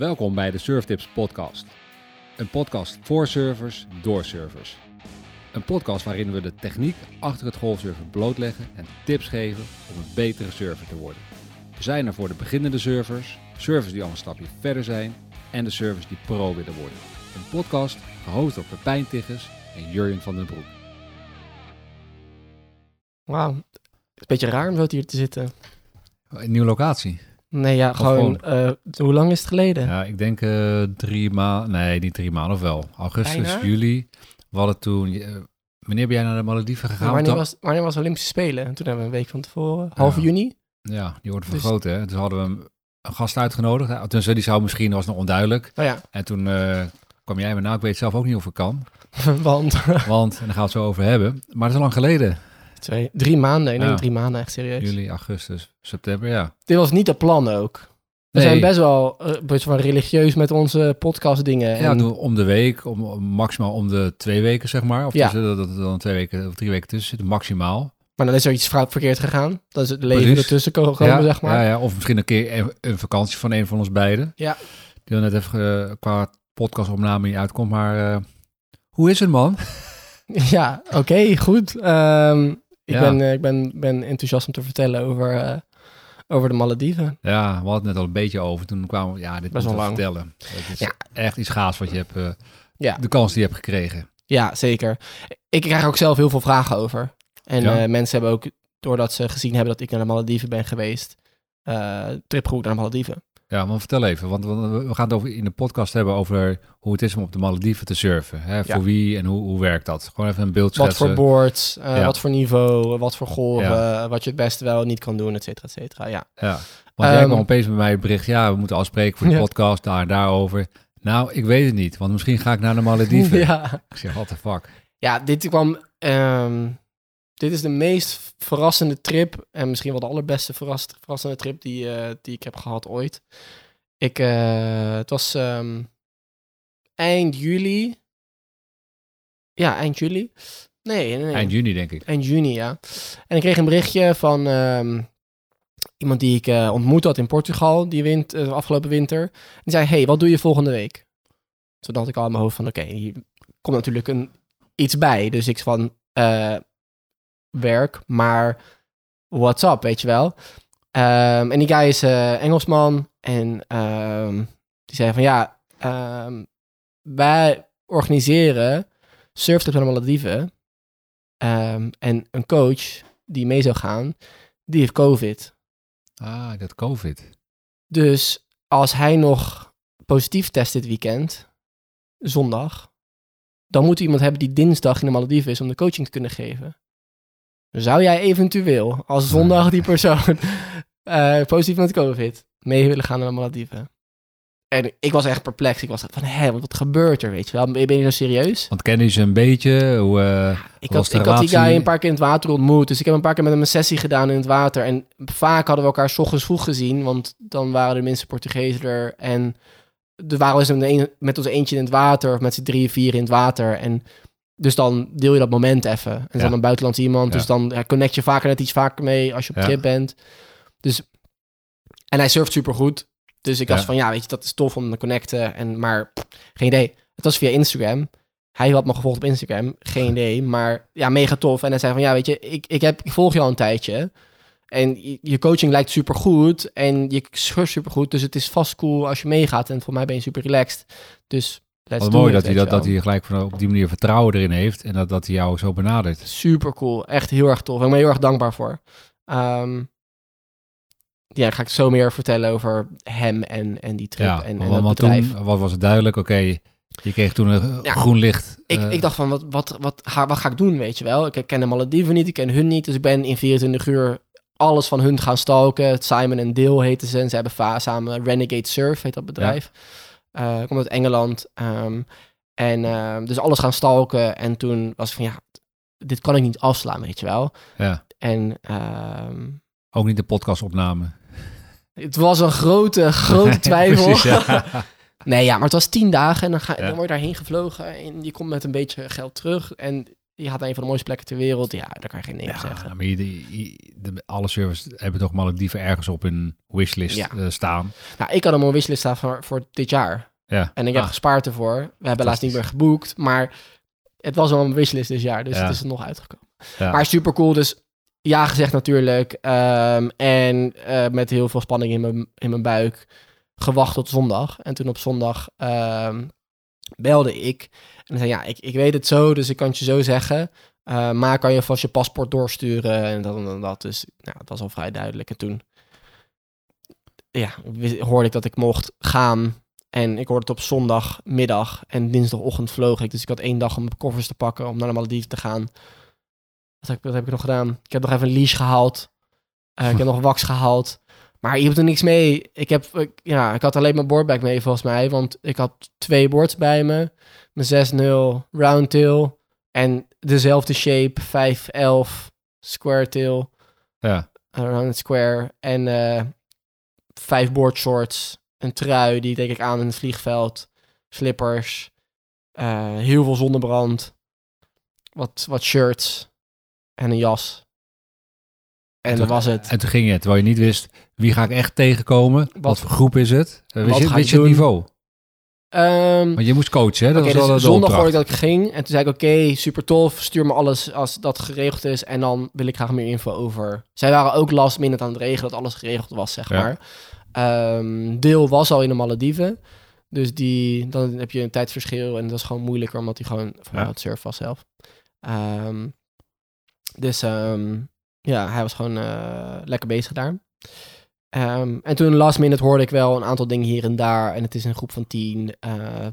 Welkom bij de Surftips podcast. Een podcast voor surfers, door surfers. Een podcast waarin we de techniek achter het golfsurfen blootleggen en tips geven om een betere surfer te worden. We zijn er voor de beginnende surfers, surfers die al een stapje verder zijn en de surfers die pro willen worden. Een podcast gehost door Pepijn Tigges en Jurjen van den Broek. Wauw. Het is een beetje raar om zo hier te zitten. Een nieuwe locatie? Nee, ja, gewoon... eh, hoe lang is het geleden? Ja, ik denk eh, drie maanden. Nee, niet drie maanden of wel. Augustus, Bijna? juli. We hadden toen. eh, wanneer ben jij naar de Malediven gegaan? wanneer, was, wanneer was Olympische Spelen? Toen hebben we een week van tevoren. Half Ja. juni? Ja, die wordt Dus- vergroot, hè? Dus hadden we een, een gast uitgenodigd. Tenminste, die zou misschien, was nog onduidelijk. Nou ja, En toen kwam jij me nou, ik weet zelf ook niet of ik kan. want Want, en daar gaan we het zo over hebben. Maar dat is al lang geleden. Twee, drie maanden. Nee, Ja. drie maanden, echt serieus. Juli, augustus, september, ja. Dit was niet het plan ook. We Nee. zijn best wel eh, best wel religieus met onze podcast dingen. Ja, en, we om de week, om, maximaal om de twee weken, zeg maar. Of Ja. tussen, dat er dan twee weken of drie weken tussen zit, maximaal. Maar dan is er iets fout verkeerd gegaan. Dat is het leven Precies. ertussen ko- komen, ja, zeg maar. Ja, ja, of misschien een keer een, een vakantie van een van ons beiden. Ja. Die dan net even eh, qua podcastopname niet uitkomt. Maar eh, hoe is het, man? Ja, oké, goed. Ehm, ik Ja. ben, eh, ik ben, ben enthousiast om te vertellen over, eh, over de Malediven. Ja, we hadden het net al een beetje over. Toen kwamen we, ja, dit Best moeten lang. vertellen. Het is Ja. echt iets gaafs wat je hebt, eh, Ja. de kans die je hebt gekregen. Ja, zeker. Ik krijg ook zelf heel veel vragen over. En Ja. mensen hebben ook, doordat ze gezien hebben dat ik naar de Malediven ben geweest, trip geboekt naar de Malediven. Ja, maar vertel even, want we gaan het over, in de podcast hebben over hoe het is om op de Malediven te surfen. Hè? Voor wie en hoe, hoe werkt dat? Gewoon even een beeld Wat voor boards, eh, Ja. wat voor niveau, wat voor golven, wat je het beste wel en niet kan doen, et cetera, et cetera. Ja. Ja, want jij Ehm, kwam opeens bij mij bericht, ja, we moeten afspreken voor de podcast, daar en daarover. Nou, ik weet het niet, want misschien ga ik naar de Malediven. ja. Ik zeg, what the fuck? Ja, dit kwam. ehm, dit is de meest verrassende trip. En misschien wel de allerbeste verras, verrassende trip die, eh, die ik heb gehad ooit. Ik, eh, het was ehm, eind juli. Ja, eind juli. Nee, nee, nee. Eind juni, denk ik. Eind juni, ja. En ik kreeg een berichtje van ehm, iemand die ik eh, ontmoet had in Portugal die wint, eh, afgelopen winter. Die zei, hey, wat doe je volgende week? Toen dacht ik al in mijn hoofd van, oké, hier komt natuurlijk een, iets bij. Dus ik van, eh, werk, maar what's up, weet je wel? Ehm, en die guy is eh, Engelsman en ehm, die zei van, ja, ehm, wij organiseren surftrips naar de Malediven. En een coach die mee zou gaan, die heeft COVID. Ah, dat COVID. Dus als hij nog positief test dit weekend, zondag, dan moet iemand hebben die dinsdag in de Malediven is om de coaching te kunnen geven. Zou jij eventueel als zondag die persoon eh, positief met COVID mee willen gaan naar de Malediven? En ik was echt perplex. Ik was van, hé, wat gebeurt er, weet je wel? Ben je zo serieus? Want kennen je ze een beetje? Hoe, eh, Ik was had, de ik had die guy een paar keer in het water ontmoet. Dus ik heb een paar keer met hem een sessie gedaan in het water. En vaak hadden we elkaar 's ochtends vroeg gezien. Want dan waren de minste Portugezen er. En er waren we met ons eentje in het water. Of met z'n drieën, vier in het water. En dus dan deel je dat moment even. En Ja. dan een buitenlands iemand. Ja. Dus dan ja, connect je vaker net iets vaker mee als je op trip bent. Dus, en hij surft supergoed. Dus ik was van, ja, weet je, dat is tof om te connecten. En, maar pff, geen idee. Het was via Instagram. Hij had me gevolgd op Instagram. Geen idee. Maar ja, mega tof. En hij zei van, ja, weet je, ik, ik, heb, ik volg je al een tijdje. En je, je coaching lijkt supergoed. En je surft supergoed. Dus het is vast cool als je meegaat. En voor mij ben je super relaxed. Dus let's wat mooi dat hij, dat, dat hij gelijk van, op die manier vertrouwen erin heeft. En dat, dat hij jou zo benadert. Super cool. Echt heel erg tof. Ik ben heel erg dankbaar voor. Ehm, ja, ga ik zo meer vertellen over hem en, en die trip Ja, en, en want, dat bedrijf. toen wat was het duidelijk. Oké, je kreeg toen een Ja. groen licht. Ik, eh, ik dacht van, wat, wat, wat, ga, wat ga ik doen, weet je wel? Ik ken de Malediven niet, ik ken hun niet. Dus ik ben in 24 uur alles van hun gaan stalken. Simon en Dale heten ze. En ze hebben samen Renegade Surf, heet dat bedrijf. Eh komt uit Engeland. Ehm, en ehm, dus alles gaan stalken. En toen was ik van, ja, dit kan ik niet afslaan, weet je wel? ja, En ehm, ook niet de podcastopname. het was een grote, grote twijfel. Precies, ja. Nee, ja, maar het was tien dagen en dan, ga, Ja. dan word je daarheen gevlogen en je komt met een beetje geld terug. En je gaat naar een van de mooiste plekken ter wereld. Ja, daar kan je geen nee Ja, zeggen. maar je, je- de, alle servers hebben toch Malediven ergens op hun wishlist Ja. eh, staan. Nou, ik had hem op een wishlist staan voor, voor dit jaar. Ja. En ik heb Ah, gespaard ervoor. We hebben helaas niet meer geboekt, maar het was wel een wishlist dit jaar, dus Ja. het is er nog uitgekomen. ja. Maar super cool, dus ja gezegd natuurlijk. Ehm, en eh, met heel veel spanning in mijn, in mijn buik gewacht tot zondag. En toen op zondag ehm, belde ik. En zei ja, ik, ik weet het zo, dus ik kan het je zo zeggen. Eh, maar kan je vast je paspoort doorsturen en dat en dat. Dus nou, dat was al vrij duidelijk. En toen ja, hoorde ik dat ik mocht gaan. En ik hoorde het op zondagmiddag en dinsdagochtend vloog ik. Dus ik had één dag om mijn koffers te pakken om naar de Malediven te gaan. Wat heb, ik- wat heb ik nog gedaan? Ik heb nog even een leash gehaald. Eh, ik heb nog wax gehaald. Maar je hebt er niks mee. Ik, heb, ik, ja, ik had alleen mijn boardbag mee volgens mij. Want ik had twee boards bij me. Mijn 6-0 roundtail. En dezelfde shape 5-11 square tail. ja. Around square. En eh vijf board shorts. Een trui, die denk ik aan in het vliegveld. Slippers. eh, heel veel zonnebrand. Wat, wat shirts. En een jas. En dat was het. En toen ging je, terwijl je niet wist, wie ga ik echt tegenkomen? Wat, Wat- voor groep is het? Wist wat je, wist je het doen? niveau? Ehm, Want je moest coachen, hè? Dat Oké, was wel dus zondag hoorde ik dat ik ging. En toen zei ik, oké, super tof. Stuur me alles als dat geregeld is. En dan wil ik graag meer info over. Zij waren ook last minute aan het regelen, dat alles geregeld was, zeg Ja. maar. Ehm, deel was al in de Malediven. Dus die, dan heb je een tijdsverschil. En dat is gewoon moeilijker, omdat hij gewoon mij Ja. het surfen was zelf. Ehm, dus ja, hij was gewoon eh, lekker bezig daar. Ehm, en toen last minute hoorde ik wel een aantal dingen hier en daar. En het is een groep van tien. Ehm,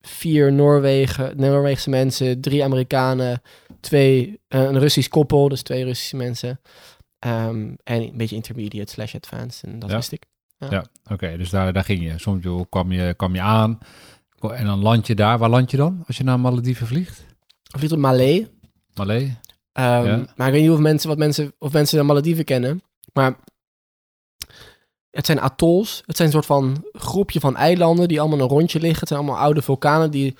vier Noorwegen, Noorweegse mensen, drie Amerikanen, twee, eh, een Russisch koppel, dus twee Russische mensen. Ehm, en een beetje intermediate slash advanced. En dat Ja. wist ik. Ja, oké, dus daar, daar ging je. Soms kwam, je, kwam je aan en dan land je daar. Waar land je dan als je naar Malediven vliegt? Of niet op Malé. Malé? Ehm, Ja. Maar ik weet niet of mensen, wat mensen, of mensen de Malediven kennen. Maar het zijn atolls. Het zijn een soort van groepje van eilanden die allemaal een rondje liggen. Het zijn allemaal oude vulkanen die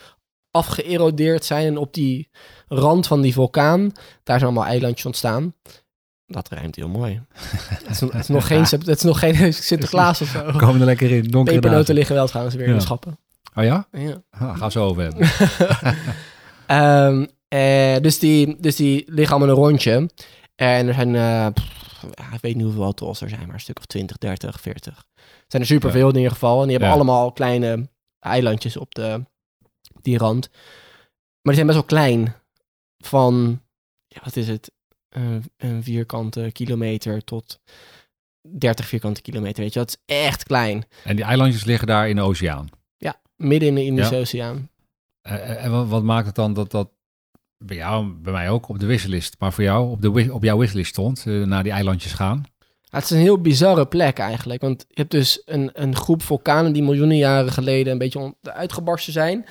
afgeërodeerd zijn. En op die rand van die vulkaan, daar zijn allemaal eilandjes ontstaan. Dat ruimt heel mooi. het, is, het is nog geen, het is nog geen Sinterklaas of zo. Komen er lekker in, donkere Pepernoten liggen wel trouwens weer in de schappen. Oh ja? Ja. Ah, gaan we zo over hebben. Ehm, eh, dus, die, dus die liggen allemaal een rondje. En er zijn, eh, pff, ja, ik weet niet hoeveel atolls er zijn, maar een stuk of 20, 30, 40. Er zijn er superveel in ieder geval. En die hebben Ja. allemaal kleine eilandjes op de, die rand. Maar die zijn best wel klein. Van, ja, wat is het? Een- een vierkante kilometer tot 30 vierkante kilometer, weet je. Dat is echt klein. En die eilandjes liggen daar in de oceaan. Midden in de Indische Ja. Oceaan. Eh, en wat maakt het dan dat dat bij jou, bij mij ook, op de wishlist, maar voor jou op, de, op jouw wishlist stond, eh, naar die eilandjes gaan? Het is een heel bizarre plek eigenlijk. Want je hebt dus een, een groep vulkanen die miljoenen jaren geleden een beetje uitgebarsten zijn.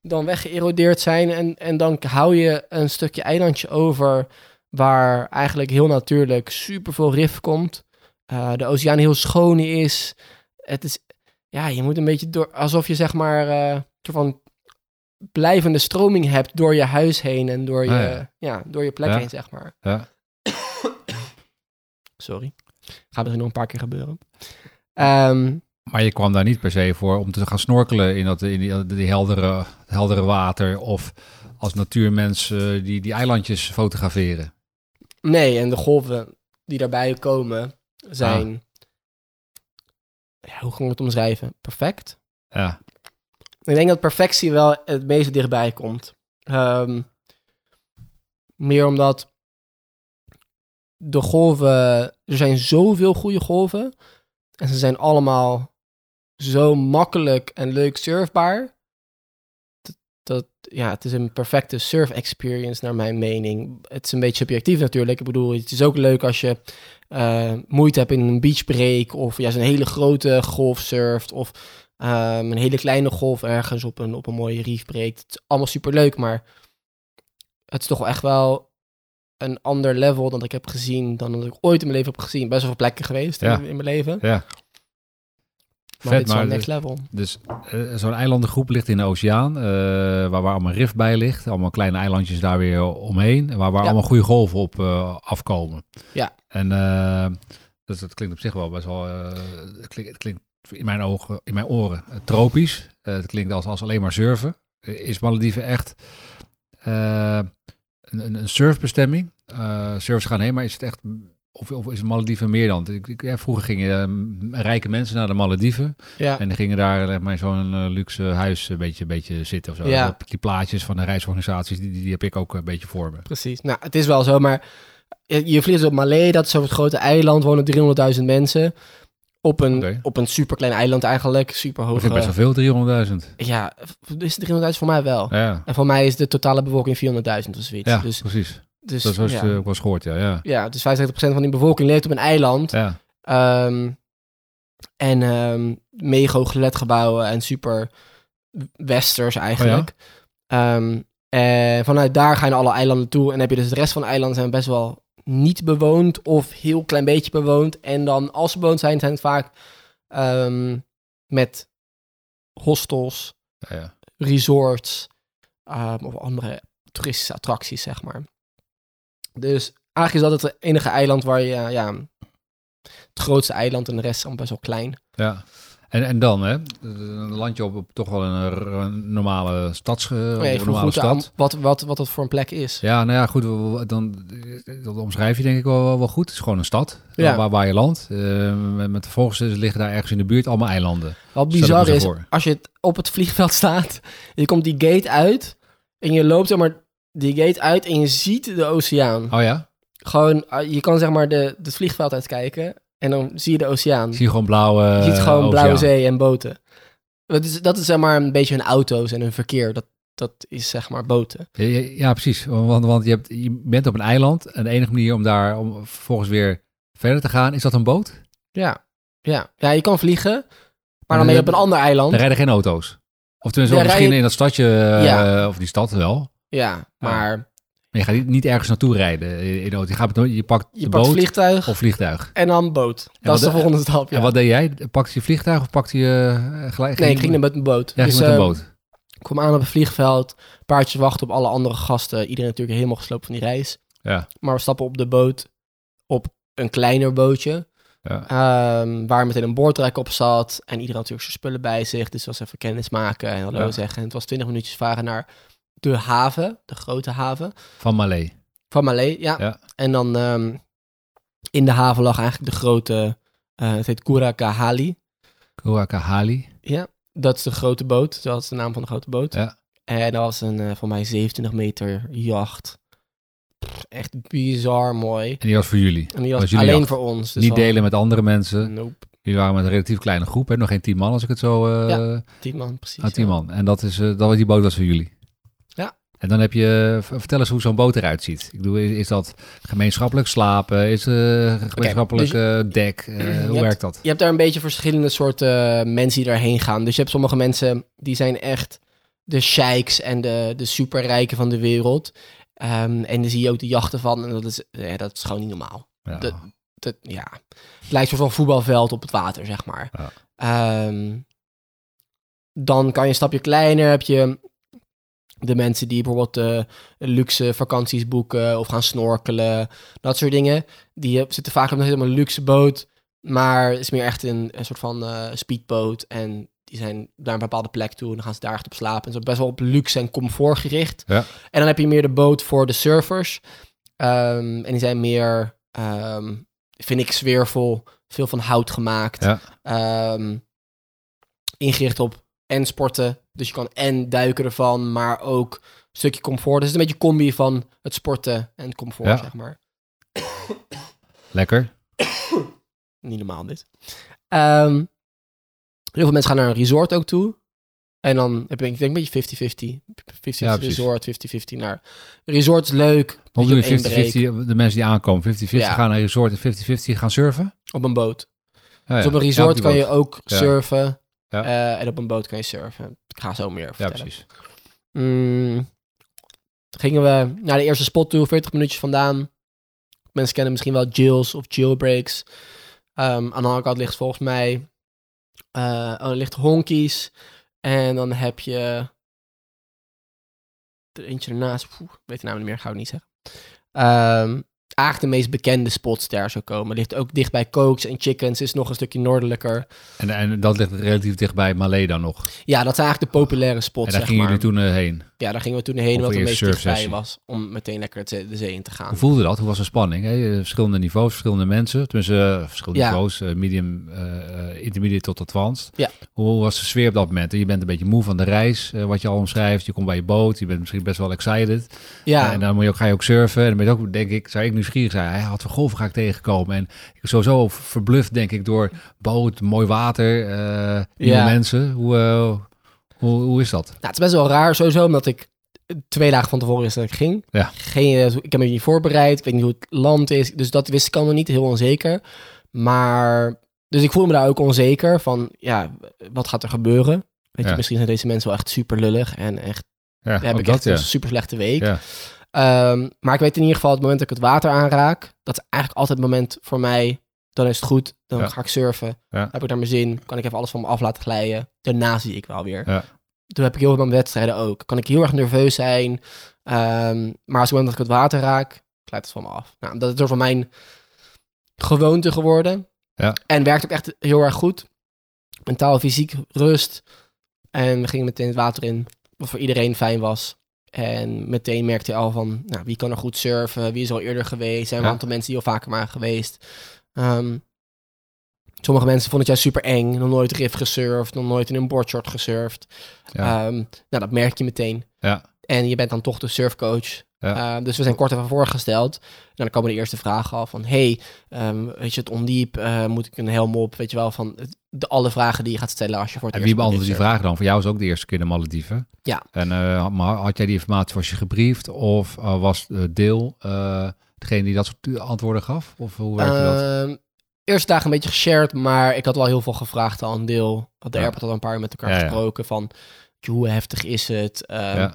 Dan weggeërodeerd zijn. En, en dan hou je een stukje eilandje over waar eigenlijk heel natuurlijk superveel rif komt. Eh, de oceaan heel schoon is. Het is, ja, je moet een beetje door, alsof je zeg maar eh, van blijvende stroming hebt door je huis heen en door je, Ah, ja. ja. door je plek Ja. heen, zeg maar. Ja. Sorry. Gaat misschien nog een paar keer gebeuren. Ehm, Maar je kwam daar niet per se voor om te gaan snorkelen in dat in die, die heldere, heldere water of als natuurmens eh, die, die eilandjes fotograferen. nee, en de golven die daarbij komen zijn... Ja, hoe kan ik het omschrijven? Perfect. Ja, Ik denk dat perfectie wel het meest dichtbij komt. Ehm, meer omdat de golven... Er zijn zoveel goede golven. En ze zijn allemaal zo makkelijk en leuk surfbaar. Dat, ja, het is een perfecte surf experience naar mijn mening. Het is een beetje subjectief natuurlijk. Ik bedoel, het is ook leuk als je eh, moeite hebt in een beachbreak... of juist een hele grote golf surft... of Ehm, een hele kleine golf ergens op een, op een mooie reef breekt. Het is allemaal superleuk, maar het is toch wel echt wel een ander level dan ik heb gezien, dan dat ik ooit in mijn leven heb gezien. Best wel veel plekken geweest Ja. in, in mijn leven. ja. Maar Vet, dit is maar next level. Dus eh, zo'n eilandengroep ligt in de oceaan, eh, waar, waar allemaal rift bij ligt. Allemaal kleine eilandjes daar weer omheen, waar, waar Ja. allemaal goede golven op eh, afkomen. Ja. En eh, dus dat klinkt op zich wel best wel, het, klinkt, het klinkt in mijn ogen, in mijn oren eh, tropisch. Eh, het klinkt als, als alleen maar surfen. Eh, Is Malediven echt een, een, surfbestemming? Surfers gaan heen, maar is het echt... Of, of is Malediven meer dan? Ik, ja, vroeger gingen rijke mensen naar de Malediven. Ja, En die gingen daar zeg maar, zo'n luxe huis een beetje, een beetje zitten of zo. Ja. Die plaatjes van de reisorganisaties, die, die, die heb ik ook een beetje voor me. precies. Nou, het is wel zo, maar je, je vliegt op Malé, dat is zo'n grote eiland, wonen 300.000 mensen. Op een, op een superklein eiland eigenlijk, super hoog. ik best wel veel, 300.000. Ja, is het 300.000 voor mij wel. Ja, En voor mij is de totale bevolking 400.000 of zoiets. ja dus, precies. dus, dat was ja. eh, ook wel eens gehoord, ja. ja. ja, dus 75% van die bevolking leeft op een eiland. ja. Ehm, en ehm mega hoge flatgebouwen en super westers eigenlijk. Ehm, en vanuit daar ga je naar alle eilanden toe. En heb je dus de rest van de eilanden zijn best wel niet bewoond of heel klein beetje bewoond. En dan als ze bewoond zijn, zijn het vaak ehm, met hostels, ja, ja. resorts ehm, of andere toeristische attracties, zeg maar. Dus eigenlijk is dat het enige eiland waar je, ja, het grootste eiland en de rest is allemaal best wel klein. ja. En, en dan, hè? Dan land je op, op toch wel een, een normale stads, eh, een normale aan stad. wat, wat, wat dat voor een plek is. Ja, nou ja, goed. Dan, dat omschrijf je denk ik wel, wel, goed. Het is gewoon een stad Ja. waar, waar je landt. Eh, met, met vervolgens liggen daar ergens in de buurt allemaal eilanden. Wat bizar is, voor. als je op het vliegveld staat, je komt die gate uit en je loopt zeg maar die gate uit en je ziet de oceaan. Oh ja? Gewoon, ah, je kan zeg maar de, het vliegveld uitkijken en dan zie je de oceaan. Zie je gewoon blauwe je ziet gewoon blauwe zee en boten. Dat is, dat is zeg maar een beetje hun auto's en hun verkeer. Dat, dat is zeg maar boten. Ja, precies. Want, want je, hebt, je bent op een eiland en de enige manier om daar om vervolgens weer verder te gaan, is dat een boot? Ja, ja. ja je kan vliegen, maar dan dan ben je op een ander eiland. Er rijden geen auto's. Of tenminste, Ja, misschien in dat stadje, eh, of die stad wel. Ja, maar Maar je gaat niet, ergens naartoe rijden in de auto. Je, gaat, met- je pakt je de pakt boot vliegtuig of vliegtuig. en dan boot. wat Dat is de de- volgende stap, ja. En wat deed jij? Pakte je vliegtuig of pakte je eh, gelijk? Nee, ik ging met een boot. Ja, dus, ging met een eh, boot. Ik kwam aan op het vliegveld, paardjes wachten op alle andere gasten. Iedereen natuurlijk helemaal gesloopt van die reis. Ja. Maar we stappen op de boot, op een kleiner bootje, Ja. ehm, waar meteen een boordrek op zat. En iedereen had natuurlijk zijn spullen bij zich, dus was even kennis maken en hallo Ja. zeggen. En het was twintig minuutjes varen naar de haven, de grote haven Van Malé. van Malé. Ja. Ja. En dan ehm, in de haven lag eigenlijk de grote, eh, het heet Kurakahali. Kurakahali. Ja, dat is de grote boot. Dat is de naam van de grote boot. Ja. En dat was een, eh voor mij 27 meter jacht. Echt bizar mooi. En die was voor jullie. En die was alleen jacht? voor ons. Dus niet delen met andere mensen. Nope. Jullie waren met een relatief kleine groep. Hè? Nog geen tien man als ik het zo... eh Ja, Tien man, precies. Ah, tien ja. man. En dat is, dat was die boot was voor jullie. En dan heb je, vertel eens hoe zo'n boot eruit ziet. Ik bedoel, is, is dat gemeenschappelijk slapen? Is het gemeenschappelijk dus- eh, dek? Eh, hoe hebt- werkt dat? Je hebt daar een beetje verschillende soorten mensen die daarheen gaan. Dus je hebt sommige mensen die zijn echt de sheiks en de, de superrijken van de wereld. Ehm, en dan zie je ook de jachten van. En dat is, ja, dat is gewoon niet normaal. Ja. de- dat, ja, het lijkt een voetbalveld op het water, zeg maar. Ja. Ehm, dan kan je een stapje kleiner, heb je de mensen die bijvoorbeeld eh, luxe vakanties boeken of gaan snorkelen, dat soort dingen. Die eh, zitten vaak op een helemaal luxe boot, maar het is meer echt een, een soort van eh, speedboot en die zijn naar een bepaalde plek toe en dan gaan ze daar echt op slapen. En zo best wel op luxe en comfort gericht. Ja. En dan heb je meer de boot voor de surfers. Ehm, en die zijn meer, ehm, vind ik, sfeervol. Veel van hout gemaakt. Ja. Ehm, ingericht op en sporten. Dus je kan en duiken ervan, maar ook een stukje comfort. Dus het is een beetje een combi van het sporten en het comfort, Ja. zeg maar. Lekker. Niet normaal dit. Ehm, heel veel mensen gaan naar een resort ook toe. En dan heb ik denk een beetje 50-50. 50-50 Ja, resort, 50-50 naar... Resort is leuk. Hoe dat je doen op één break 50-50, de mensen die aankomen, 50-50 Ja. gaan naar een resort en 50-50 gaan surfen? Op een boot. Ja, Dus op een resort kan je ook surfen. Ja. eh, en op een boot kan je surfen. Ik ga zo meer Ja, vertellen. precies. Mm, gingen we naar de eerste spot toe, 40 minuutjes vandaan. Mensen kennen misschien wel Jills of Jailbreaks. Ehm aan de andere kant ligt volgens mij Eh oh, ligt honkies. En dan heb je... Er eentje ernaast. Poeh, weet de naam niet meer, ga ik niet zeggen. Ehm, eigenlijk de meest bekende spots daar zou komen. Ligt ook dicht bij Cokes en Chickens. Is nog een stukje noordelijker. En, en dat ligt relatief dichtbij Malé dan nog. Ja, dat zijn eigenlijk de populaire spots, En daar zeg gingen maar. jullie toen eh, heen. Ja, daar gingen we toen heen, omdat het meest dichtbij was. Om meteen lekker de zee in te gaan. Hoe voelde dat? Hoe was de spanning? Hè? Verschillende niveaus, verschillende mensen. Tenminste, eh, verschillende Ja. niveaus. eh, medium, intermediate tot advanced. Ja. Hoe was de sfeer op dat moment? Je bent een beetje moe van de reis, wat je al omschrijft. Je komt bij je boot, je bent misschien best wel excited. Ja, En dan moet je ook, ga je ook surfen. En dan ben je ook, denk ik, zou ik nieuwsgierig zijn. Hij had voor golven ga ik tegenkomen. En ik was sowieso verbluft, denk ik, door boot, mooi water, nieuwe Ja. mensen. Hoe, eh, hoe, hoe is dat? Nou, het is best wel raar sowieso, omdat ik twee dagen van tevoren wist dat ik ging. Ja. Geen, eh, ik heb me niet voorbereid, ik weet niet hoe het land is. Dus dat wist ik allemaal niet, heel onzeker. Maar, dus ik voel me daar ook onzeker van, ja, wat gaat er gebeuren? Weet je, misschien zijn deze mensen wel echt super lullig en echt, Ja, heb ik dat, echt ja. een super slechte week. Ja. Ehm, maar ik weet in ieder geval, het moment dat ik het water aanraak, dat is eigenlijk altijd het moment voor mij, dan is het goed, dan Ja. ga ik surfen, Ja. heb ik naar mijn zin, kan ik even alles van me af laten glijden. Daarna zie ik wel weer. Ja. Toen heb ik heel veel mijn wedstrijden ook. Kan ik heel erg nerveus zijn, ehm, maar als het moment dat ik het water raak, glijdt het van me af. Nou, dat is door van mijn gewoonte geworden. Ja. En werkt ook echt heel erg goed. Mentaal, fysiek, rust. En we gingen meteen het water in, wat voor iedereen fijn was. En meteen merkte je al van, nou, wie kan er goed surfen? Wie is al eerder geweest? Er zijn een Ja. aantal mensen die al vaker waren geweest. Ehm, sommige mensen vonden het juist super eng. Nog nooit riff gesurfd, nog nooit in een boardshort gesurfd. Ja. Ehm, nou, dat merk je meteen. Ja. En je bent dan toch de surfcoach. Ja. Ehm, dus we zijn kort even voorgesteld. En dan komen de eerste vragen al van... hey, weet je, het ondiep, eh, moet ik een helm op? Weet je wel, van het- de, alle vragen die je gaat stellen als je voor het En wie beantwoordt die vragen dan? Voor jou was ook de eerste keer de Malediven. Ja. En eh, maar had jij die informatie, was je gebriefd? Of eh, was eh, Deel degene die dat soort antwoorden gaf? Of hoe werkte dat? Ehm, Eerste dagen een beetje geshared, maar ik had wel heel veel gevraagd al een deel. Had de Ja. airport al een paar met elkaar Ja, ja. gesproken van... Hoe heftig is het? Ehm,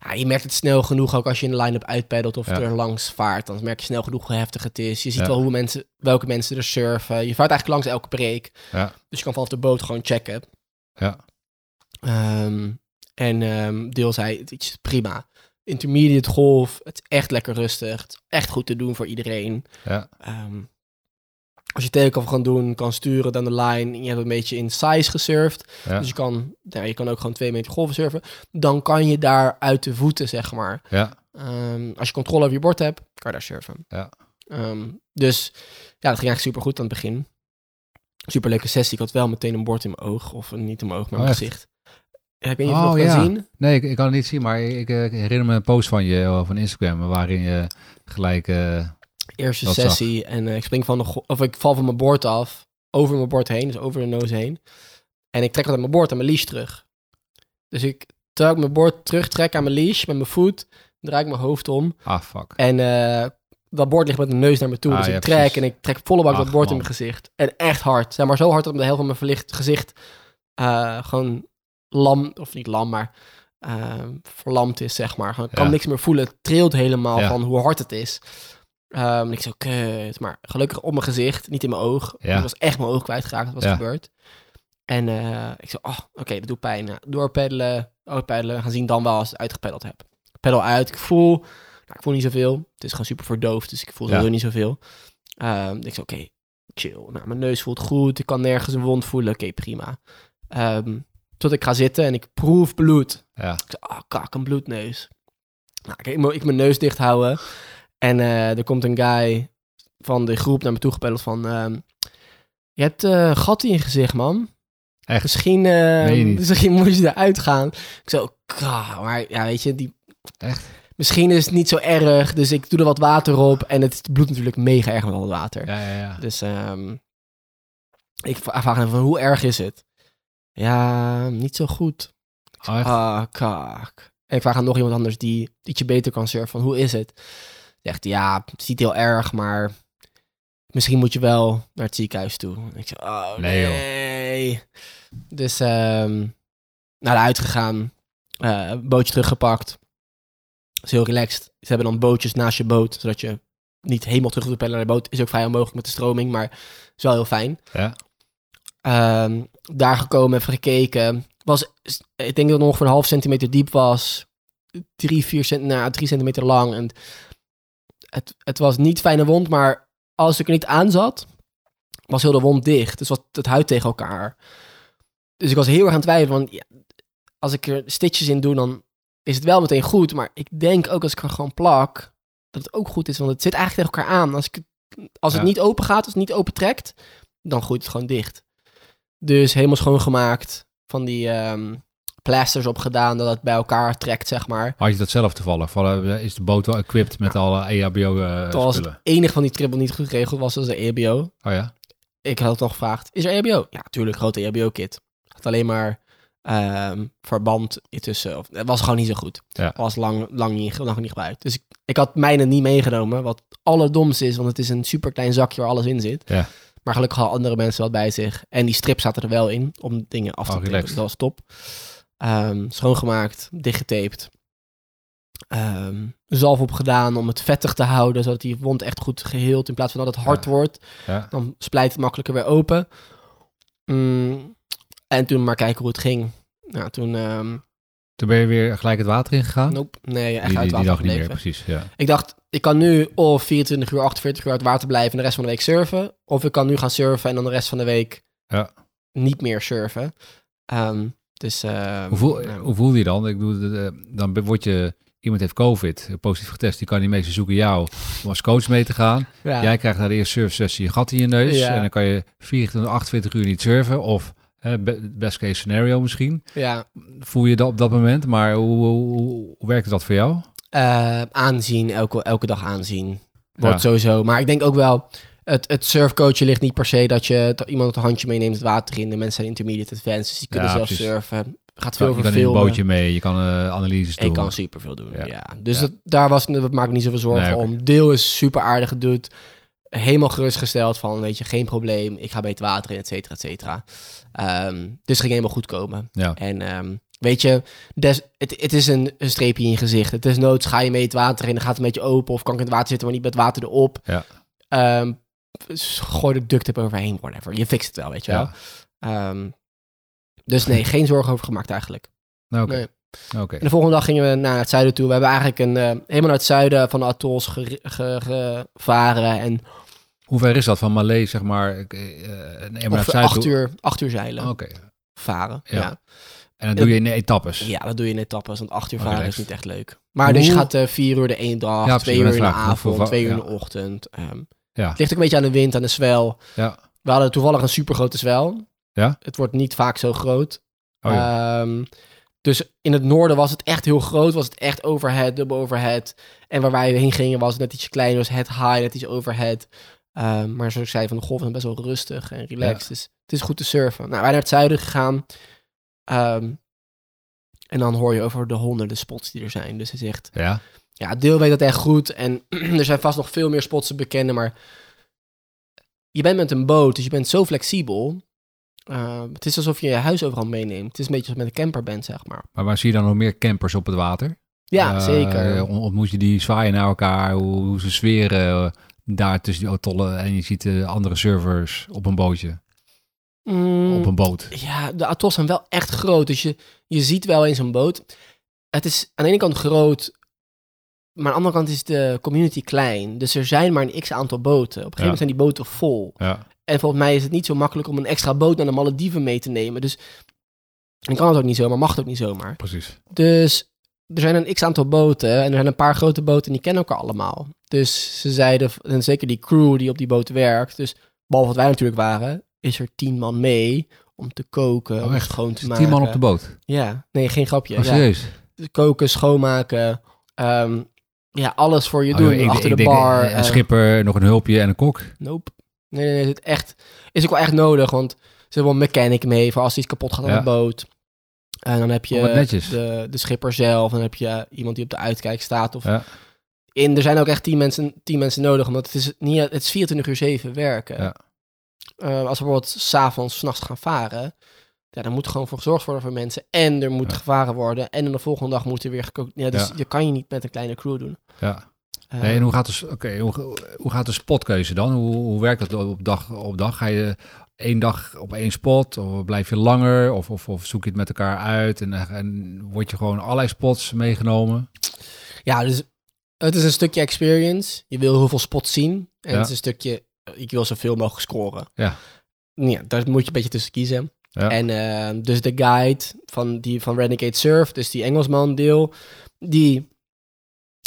ja. Je merkt het snel genoeg, ook als je in de line-up uitpeddelt of Ja. er langs vaart. Dan merk je snel genoeg hoe heftig het is. Je ziet Ja. wel hoe mensen, welke mensen er surfen. Je vaart eigenlijk langs elke break. Ja. Dus je kan vanaf de boot gewoon checken. Ja. Ehm, en ehm, deel zei, het is prima. Intermediate golf, het is echt lekker rustig. Het is echt goed te doen voor iedereen. Ja. Ehm, als je take-off kan doen, kan sturen dan de line. Je hebt een beetje in size gesurfd. Ja. Dus je kan, nou, je kan ook gewoon twee meter golven surfen. Dan kan je daar uit de voeten, zeg maar. Ja. Ehm, als je controle over je bord hebt, kan je daar surfen. Ja. Ehm, dus ja, dat ging eigenlijk super goed aan het begin. Super leuke sessie. Ik had wel meteen een bord in mijn oog. Of een- niet in mijn oog, maar in Oh, mijn gezicht. Ja, ik weet niet je Oh, nog ja. zien. Nee, ik, ik kan het niet zien, maar ik, eh, ik herinner me een post van je van Instagram waarin je gelijk. eh, Eerste Dat zag. sessie. En eh, ik spring van de of ik val van mijn bord af. Over mijn bord heen, dus over de nose heen. En ik trek wat aan mijn bord aan mijn leash terug. Dus ik terwijl ik mijn bord terugtrek aan mijn leash met mijn voet, draai ik mijn hoofd om. ah, fuck. En eh, dat bord ligt met de neus naar me toe. Ah, dus ja, ik trek precies. en ik trek volle bak dat bord in mijn gezicht. En echt hard. Zeg maar zo hard dat de helft van mijn verlicht gezicht eh, gewoon lam, of niet lam, maar verlamd is, zeg maar. Ik kan Ja. niks meer voelen. Het trilt helemaal Ja. van hoe hard het is. En ik zo, kut. Maar gelukkig op mijn gezicht, niet in mijn oog. Ja. Ik was echt mijn oog kwijtgeraakt, dat was Ja. gebeurd. En eh, ik zo, oh, oké, dat doet pijn. Nou, doorpeddelen, uitpeddelen, gaan zien dan wel als ik het uitgepeddeld heb. Peddel uit, ik voel, nou, ik voel niet zoveel. Het is gewoon super verdoofd, dus ik voel Ja. niet zoveel. Ehm, ik zo, oké, chill. Nou, mijn neus voelt goed, ik kan nergens een wond voelen. Oké, prima. Ehm, tot ik ga zitten en ik proef bloed. Ja. Ik zei, ah, kak, een bloedneus. Nou, ik, ik, moet- ik mijn neus dicht houden. En eh, er komt een guy van de groep naar me toe gepeddeld van... ehm, je hebt eh, een gat in je gezicht, man. Echt? Misschien, eh, misschien moet je eruit gaan. Ik zo, maar ja, weet je, die... Echt? Misschien is het niet zo erg, dus ik doe er wat water op. En het bloedt natuurlijk mega erg met al het water. Ja, ja, ja. Dus ehm, ik vraag hem van, hoe erg is het? Ja, niet zo goed. Oh? Ah, kak. En ik vraag aan nog iemand anders die ietsje beter kan surfen. Van hoe is het? Zegt ja, het is niet heel erg, maar misschien moet je wel naar het ziekenhuis toe. En ik zeg, oh Nee. Dus ehm naar de uitgegaan, eh, bootje teruggepakt. Is heel relaxed. Ze hebben dan bootjes naast je boot, zodat je niet helemaal terug hoeft te naar de boot. Is ook vrij onmogelijk met de stroming, maar is wel heel fijn. Ja. Ehm, daar gekomen, even gekeken. Was, ik denk dat het ongeveer een half centimeter diep was. Drie, vier cent, nou, drie centimeter lang. En het, het was niet fijne wond, maar als ik er niet aan zat, was heel de wond dicht. Dus was het huid tegen elkaar. Dus ik was heel erg aan het twijfelen. Want ja, als ik er stitches in doe, dan is het wel meteen goed. Maar ik denk ook als ik er gewoon plak, dat het ook goed is. Want het zit eigenlijk tegen elkaar aan. Als, ik, als het Ja. niet open gaat, als het niet open trekt, dan groeit het gewoon dicht. Dus helemaal schoongemaakt. Van die ehm plasters opgedaan, dat het bij elkaar trekt, zeg maar. Had je dat zelf toevallig? Eh, is de boot wel equipped met alle E EHBO eh Toen was het enige van die triple niet goed geregeld was, was de EHBO. Oh ja? Ik had nog gevraagd, is er EHBO? Ja, tuurlijk, grote EHBO-kit. Had alleen maar ehm, verband intussen. Of, het was gewoon niet zo goed. Ja. Was lang, lang niet, lang niet gebruikt. Dus ik, ik had mijne niet meegenomen, wat allerdomste is, want het is een super klein zakje waar alles in zit. Ja. Maar gelukkig hadden andere mensen wat bij zich. En die strips zaten er wel in, om dingen af te Oh, relaxed. Dat was top. Ehm, schoongemaakt, dichtgetaped. Ehm zalf opgedaan om het vettig te houden, zodat die wond echt goed geheeld. In plaats van dat het hard Ja. wordt, ja. dan splijt het makkelijker weer open. Mm, en toen maar kijken hoe het ging. Nou, toen, ehm Toen ben je weer gelijk het water ingegaan? nope, nee, echt die, uit het water gebleven. precies. Ja. Ik dacht, ik kan nu of 24 uur, 48 uur uit het water blijven en de rest van de week surfen. Of ik kan nu gaan surfen en dan de rest van de week Ja. niet meer surfen. Dus, ehm, Hoe, voel, nou, hoe voel je je dan? Ik bedoel, dan word je... Iemand heeft COVID, positief getest. Die kan die meeste zoeken jou om als coach mee te gaan. ja. Jij krijgt na de eerste surfsessie je gat in je neus. Ja. En dan kan je 24, 28 uur niet surfen. Of hè, be- best case scenario misschien. ja. Voel je dat op dat moment. Maar hoe, hoe, werkt dat voor jou? Eh, aanzien, elke, elke dag aanzien. Wordt Ja. sowieso. Maar ik denk ook wel, het, het surfcoachen ligt niet per se dat je dat iemand het handje meeneemt het water in. De mensen zijn intermediate advanced, dus die kunnen Ja, zelf precies. surfen. Gaat veel je over kan een bootje mee. Je kan eh, analyses doen. Ik kan superveel doen, ja. Ja. Dus Ja. Dat, daar was, dat maak ik niet zoveel zorgen Nee, om. Deel is super aardig doet. Helemaal gerustgesteld van, weet je, geen probleem. Ik ga bij het water in, et cetera, et cetera. Ehm, dus ging helemaal goed komen. Ja. En ehm, weet je, des, het, het is een, een streepje in je gezicht. Het is noods, ga je mee het water in, dan gaat het een beetje open. Of kan ik in het water zitten, maar niet met water erop. Ja. Ehm, gooi er duct tape overheen, whatever. Je fixt het wel, weet je wel. Ja. Ehm, dus nee, geen zorgen over gemaakt eigenlijk. Oké. Nee. Oké. En de volgende dag gingen we naar het zuiden toe. We hebben eigenlijk een, eh, helemaal naar het zuiden van de atolls ge- ge- gevaren. En Hoe ver is dat van Malé, zeg maar? ik, eh, naar het zuiden acht uur, acht uur zeilen. Oké. Varen, Ja. ja. En dan doe je in etappes. Ja, dat doe je in etappes, want acht uur varen is niet echt leuk. Maar dus je gaat eh, vier uur de ene dag, Ja, twee uur in de avond, twee uur in ja. de ochtend. Ehm, Ja. het ligt ook een beetje aan de wind, aan de zwel. Ja. We hadden toevallig een supergrote zwel. Ja? Het wordt niet vaak zo groot. Oh, ja. Ehm, dus in het noorden was het echt heel groot. Was het echt overhead, dubbel overhead. En waar wij heen gingen was het net ietsje kleiner. Was het high, net iets overhead. Ehm, maar zoals ik zei, van de golven zijn best wel rustig en relaxed. Ja. Dus het is goed te surfen. Nou, wij naar het zuiden gegaan. Ehm, en dan hoor je over de honderden spots die er zijn. Dus het is echt... ja. Ja, deel weet dat echt goed. En er zijn vast nog veel meer spots te bekennen. Maar je bent met een boot, dus je bent zo flexibel. Uh, het is alsof je je huis overal meeneemt. Het is een beetje je met een camper bent, zeg maar. Maar waar zie je dan nog meer campers op het water? Ja, Eh, zeker. on- ontmoet je die zwaaien naar elkaar, hoe, hoe ze zweren eh, daar tussen die atollen en je ziet de andere servers op een bootje, Mm, op een boot. Ja, de atolls zijn wel echt groot. Dus je, je ziet wel in zo'n boot. Het is aan de ene kant groot, maar aan de andere kant is de community klein. Dus er zijn maar een x aantal boten. Op een gegeven moment zijn die boten vol. Ja, En volgens mij is het niet zo makkelijk om een extra boot naar de Malediven mee te nemen. Dus dan kan het ook niet zomaar, mag het ook niet zomaar. precies. Dus er zijn een x aantal boten en er zijn een paar grote boten en die kennen elkaar allemaal. Dus ze zeiden, en zeker die crew die op die boot werkt, dus behalve wat wij natuurlijk waren, is er tien man mee om te koken, om Oh, echt? schoon te maken. tien man op de boot. Ja, nee, geen grapje. Oh, ja. serieus? Dus Koken, schoonmaken, ehm, ja, alles voor je Oh, doen, ik- achter ik de bar. eh, Een schipper, nog een hulpje en een kok. Nope. Nee, nee, nee. Het echt, is ook wel echt nodig, want ze hebben wel een mechanic mee voor als iets kapot gaat aan Ja. de boot. En dan heb je Oh, de, de schipper zelf, dan heb je iemand die op de uitkijk staat. Of Ja. in, er zijn ook echt tien mensen, tien mensen nodig, omdat het is, niet, het is 24 uur 7 werken. Ja. Eh, als we bijvoorbeeld s'avonds, s'nachts gaan varen, ja, dan moet gewoon voor gezorgd worden voor mensen. En er moet Ja. gevaren worden. En dan de volgende dag moet er weer gekookt. Ja, dus Ja. je kan je niet met een kleine crew doen. Ja. Eh, Nee, en hoe gaat, de, oké, hoe, hoe gaat de spotkeuze dan? Hoe, hoe werkt dat op dag op dag? Ga je één dag op één spot? Of blijf je langer? Of, of, of zoek je het met elkaar uit? En, en word je gewoon allerlei spots meegenomen? Ja, dus het is een stukje experience. Je wil heel veel spots zien. En Ja. het is een stukje, ik wil zoveel mogelijk scoren. Ja. Ja, daar moet je een beetje tussen kiezen. Ja. En eh, dus de guide van, die, van Renegade Surf, dus die Engelsman deel, die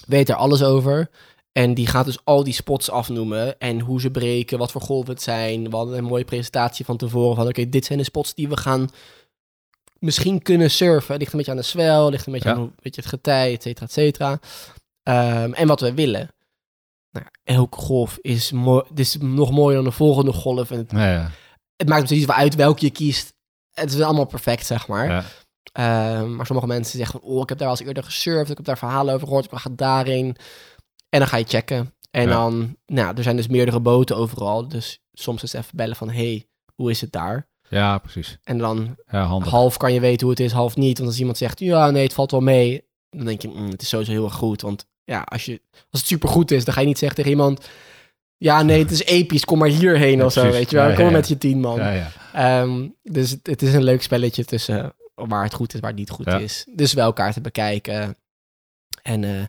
weet er alles over. En die gaat dus al die spots afnoemen en hoe ze breken, wat voor golven het zijn. We hadden een mooie presentatie van tevoren van oké, dit zijn de spots die we gaan misschien kunnen surfen. Ligt een beetje aan de zwel, ligt een beetje Ja. aan weet je, het getij, et cetera, et cetera. Ehm, en wat we willen. Nou, elke golf is, mooi, is nog mooier dan de volgende golf. En het, Ja, ja, het maakt precies wel uit welke je kiest. Het is allemaal perfect, zeg maar. ja. Ehm, maar sommige mensen zeggen van, oh, ik heb daar al eens eerder gesurfd, ik heb daar verhalen over gehoord, ik ga daarin. En dan ga je checken. En Ja. dan, nou, er zijn dus meerdere boten overal. Dus soms is het even bellen van, hey, hoe is het daar? Ja, precies. En dan Ja, half kan je weten hoe het is, half niet. Want als iemand zegt, ja, nee, het valt wel mee. Dan denk je, mm, het is sowieso heel erg goed. Want ja, als, je, als het supergoed is, dan ga je niet zeggen tegen iemand... Ja, nee, het is episch, kom maar hierheen Ja, of zo, weet je wel. Ja, Kom ja, met je tien man. Ja, ja. Ehm, dus het, het is een leuk spelletje tussen eh, waar het goed is, waar het niet goed is. Dus wel elkaar te bekijken. En eh, ja,